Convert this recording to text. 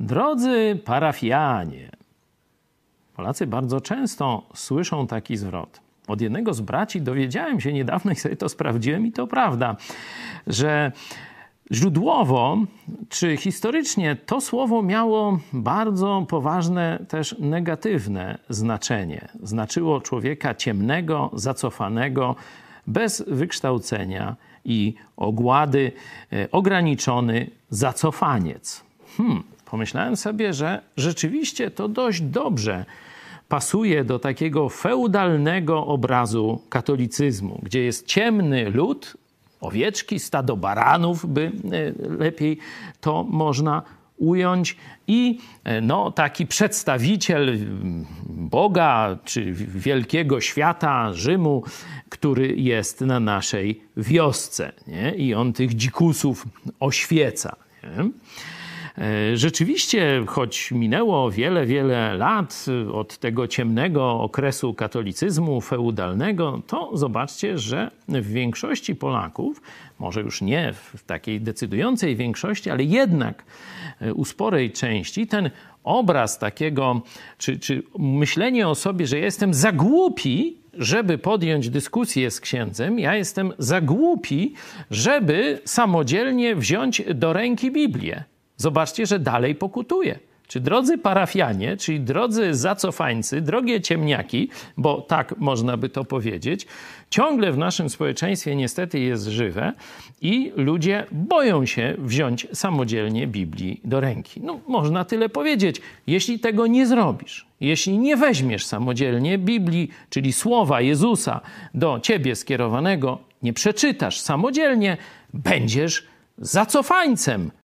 Drodzy parafianie, Polacy bardzo często słyszą taki zwrot. Od jednego z braci dowiedziałem się niedawno i sobie to sprawdziłem, i to prawda, że źródłowo czy historycznie to słowo miało bardzo poważne, też negatywne znaczenie. Znaczyło człowieka ciemnego, zacofanego, bez wykształcenia i ogłady, e, ograniczony zacofaniec. Hmm, pomyślałem sobie, że rzeczywiście to dość dobrze pasuje do takiego feudalnego obrazu katolicyzmu, gdzie jest ciemny lud, owieczki, stado baranów, by e, lepiej to można ująć i e, no, taki przedstawiciel Boga czy wielkiego świata, Rzymu, który jest na naszej wiosce nie? i on tych dzikusów oświeca. Nie? E, rzeczywiście, choć minęło wiele, wiele lat od tego ciemnego okresu katolicyzmu feudalnego, to zobaczcie, że w większości Polaków, może już nie w takiej decydującej większości, ale jednak e, u sporej części, ten obraz takiego, czy, czy myślenie o sobie, że jestem za głupi, żeby podjąć dyskusję z księdzem, ja jestem za głupi, żeby samodzielnie wziąć do ręki Biblię. Zobaczcie, że dalej pokutuje. Czy drodzy parafianie, czyli drodzy zacofańcy, drogie ciemniaki, bo tak można by to powiedzieć, ciągle w naszym społeczeństwie niestety jest żywe i ludzie boją się wziąć samodzielnie Biblii do ręki. No, można tyle powiedzieć. Jeśli tego nie zrobisz, jeśli nie weźmiesz samodzielnie Biblii, czyli słowa Jezusa do ciebie skierowanego, nie przeczytasz samodzielnie, będziesz zacofańcem,